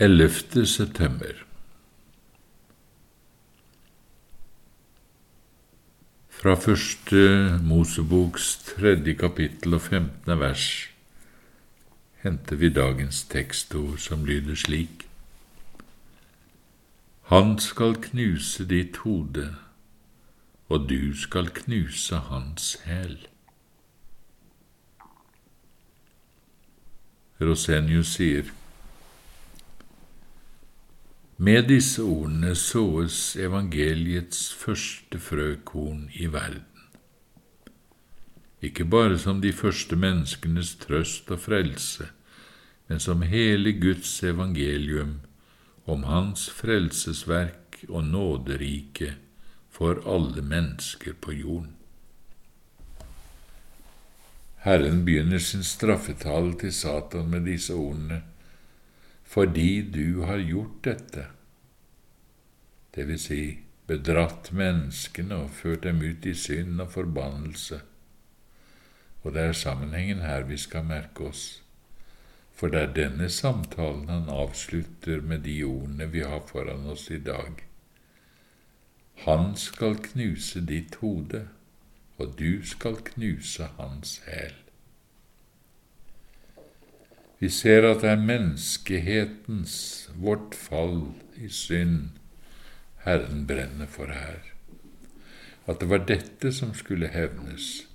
11. september Fra første Moseboks tredje kapittel og femtende vers henter vi dagens tekstord som lyder slik. Han skal knuse ditt hode, og du skal knuse hans hæl. Rosenius sier, med disse ordene såes evangeliets første frøkorn i verden. Ikke bare som de første menneskenes trøst og frelse, men som hele Guds evangelium om Hans frelsesverk og nåderike for alle mennesker på jorden. Herren begynner sin straffetale til Satan med disse ordene fordi du har gjort dette, det vil si bedratt menneskene og ført dem ut i synd og forbannelse. Og det er sammenhengen her vi skal merke oss, for det er denne samtalen han avslutter med de ordene vi har foran oss i dag. Han skal knuse ditt hode, og du skal knuse hans hæl. Vi ser at det er menneskehetens, vårt fall i synd, Herren brenner for her. At det var dette som skulle hevnes,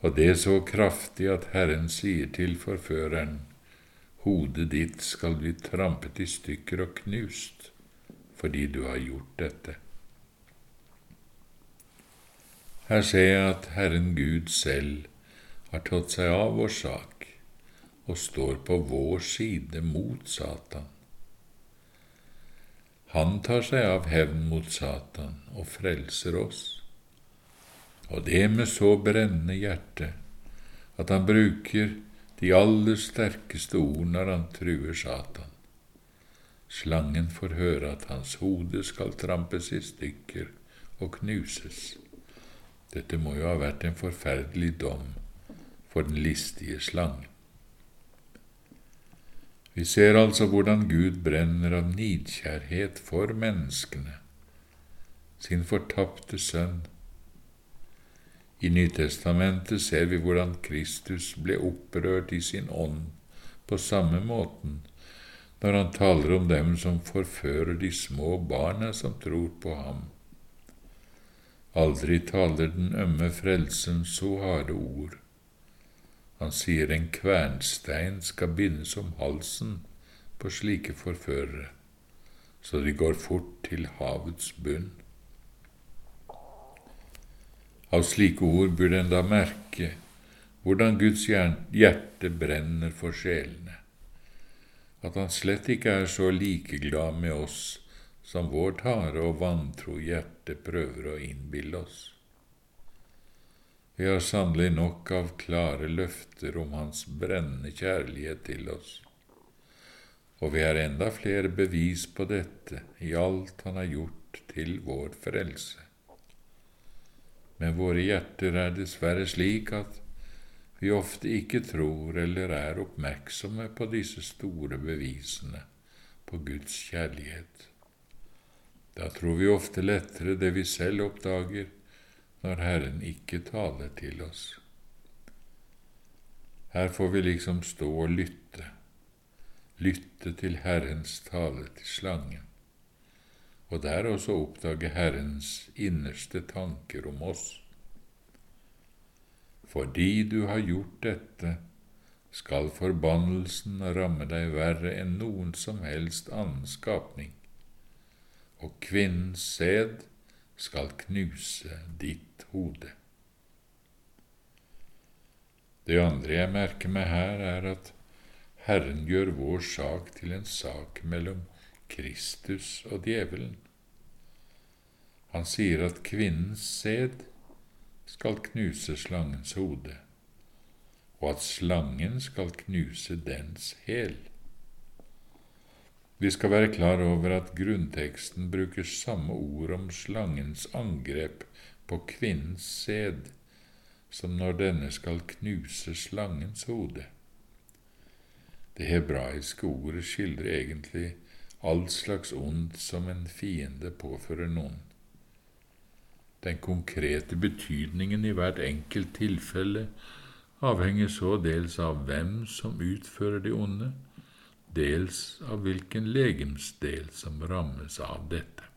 og det så kraftig at Herren sier til forføreren, Hodet ditt skal bli trampet i stykker og knust fordi du har gjort dette. Her ser jeg at Herren Gud selv har tatt seg av vår sak og står på vår side mot Satan. Han tar seg av hevn mot Satan og frelser oss, og det med så brennende hjerte at han bruker de aller sterkeste ord når han truer Satan. Slangen får høre at hans hode skal trampes i stykker og knuses. Dette må jo ha vært en forferdelig dom for den listige slangen. Vi ser altså hvordan Gud brenner av nidkjærhet for menneskene, sin fortapte sønn. I Nytestamentet ser vi hvordan Kristus ble opprørt i sin ånd på samme måten når han taler om dem som forfører de små barna som tror på ham. Aldri taler den ømme frelsen så harde ord han sier en kvernstein skal bindes om halsen på slike forførere, så de går fort til havets bunn. Av slike ord burde en da merke hvordan Guds hjerte brenner for sjelene, at han slett ikke er så likeglad med oss som vårt harde og vantro hjerte prøver å innbille oss. Vi har sannelig nok av klare løfter om Hans brennende kjærlighet til oss, og vi har enda flere bevis på dette i alt Han har gjort til vår frelse. Men våre hjerter er dessverre slik at vi ofte ikke tror eller er oppmerksomme på disse store bevisene på Guds kjærlighet. Da tror vi ofte lettere det vi selv oppdager, når Herren ikke taler til oss. Her får vi liksom stå og lytte, lytte til Herrens tale til slangen, og der også oppdage Herrens innerste tanker om oss. Fordi du har gjort dette, skal forbannelsen ramme deg verre enn noen som helst annen skapning, og kvinnens sæd skal knuse ditt hode. Det andre jeg merker meg her, er at Herren gjør vår sak til en sak mellom Kristus og djevelen. Han sier at kvinnens sæd skal knuse slangens hode, og at slangen skal knuse dens hæl. Vi skal være klar over at grunnteksten bruker samme ord om slangens angrep på kvinnens sæd som når denne skal knuse slangens hode. Det hebraiske ordet skildrer egentlig all slags ondt som en fiende påfører noen. Den konkrete betydningen i hvert enkelt tilfelle avhenger så dels av hvem som utfører det onde, dels av hvilken legemsdel som rammes av dette.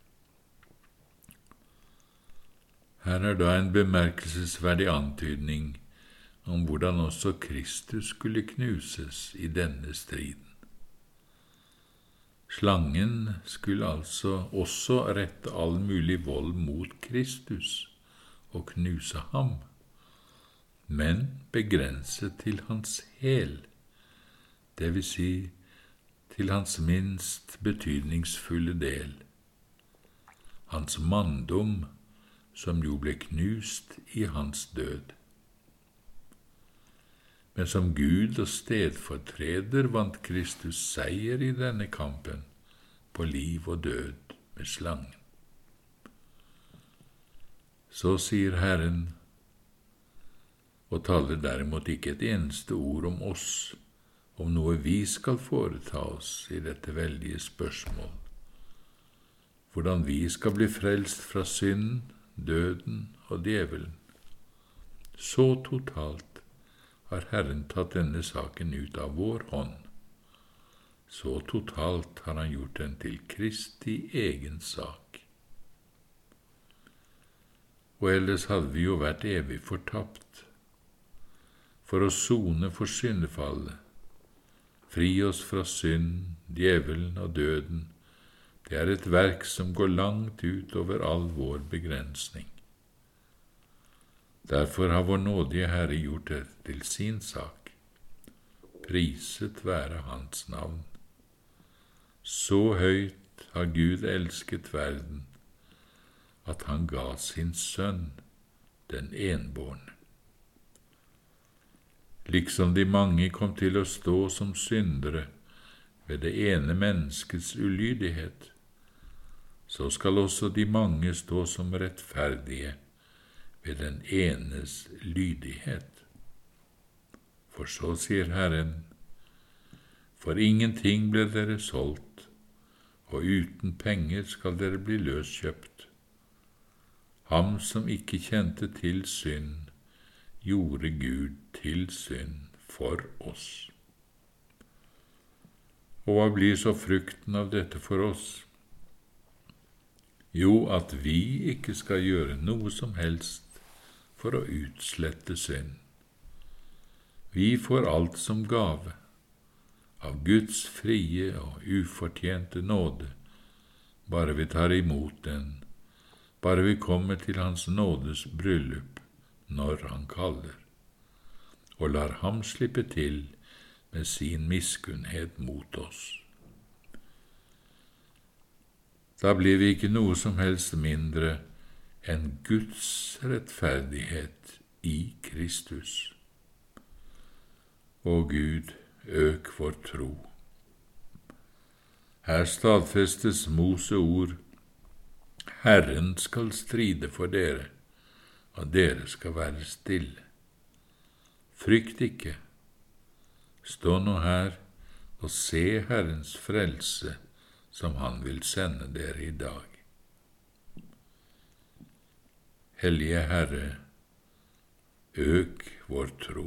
Her er da en bemerkelsesverdig antydning om hvordan også Kristus skulle knuses i denne striden. Slangen skulle altså også rette all mulig vold mot Kristus og knuse ham, men begrenset til hans hæl, vil si til hans minst betydningsfulle del, hans manndom, som jo ble knust i hans død. Men som Gud og stedfortreder vant Kristus seier i denne kampen på liv og død med slangen. Så sier Herren, og taler derimot ikke et eneste ord om oss, om noe vi skal foreta oss i dette veldige spørsmål, hvordan vi skal bli frelst fra synden, døden og djevelen. Så totalt har Herren tatt denne saken ut av vår hånd. Så totalt har han gjort den til Kristi egen sak. Og ellers hadde vi jo vært evig fortapt. For å sone for syndefallet, fri oss fra synd, djevelen og døden, det er et verk som går langt ut over all vår begrensning. Derfor har vår nådige Herre gjort det til sin sak. Priset være Hans navn. Så høyt har Gud elsket verden, at han ga sin sønn, den enbårne. Liksom de mange kom til å stå som syndere ved det ene menneskets ulydighet, så skal også de mange stå som rettferdige ved den enes lydighet. For så sier Herren, for ingenting ble dere solgt, og uten penger skal dere bli løskjøpt. Ham som ikke kjente til synd, gjorde Gud til synd for oss. Og hva blir så frukten av dette for oss? Jo, at vi ikke skal gjøre noe som helst for å utslette synd. Vi får alt som gave, av Guds frie og ufortjente nåde, bare vi tar imot den, bare vi kommer til Hans nådes bryllup når Han kaller, og lar Ham slippe til med sin miskunnhet mot oss. Da blir vi ikke noe som helst mindre enn Guds rettferdighet i Kristus. Å Gud, øk vår tro. Her stadfestes Mose ord, Herren skal stride for dere, og dere skal være stille. Frykt ikke, stå nå her og se Herrens frelse, som Han vil sende dere i dag. Hellige Herre, øk vår tro.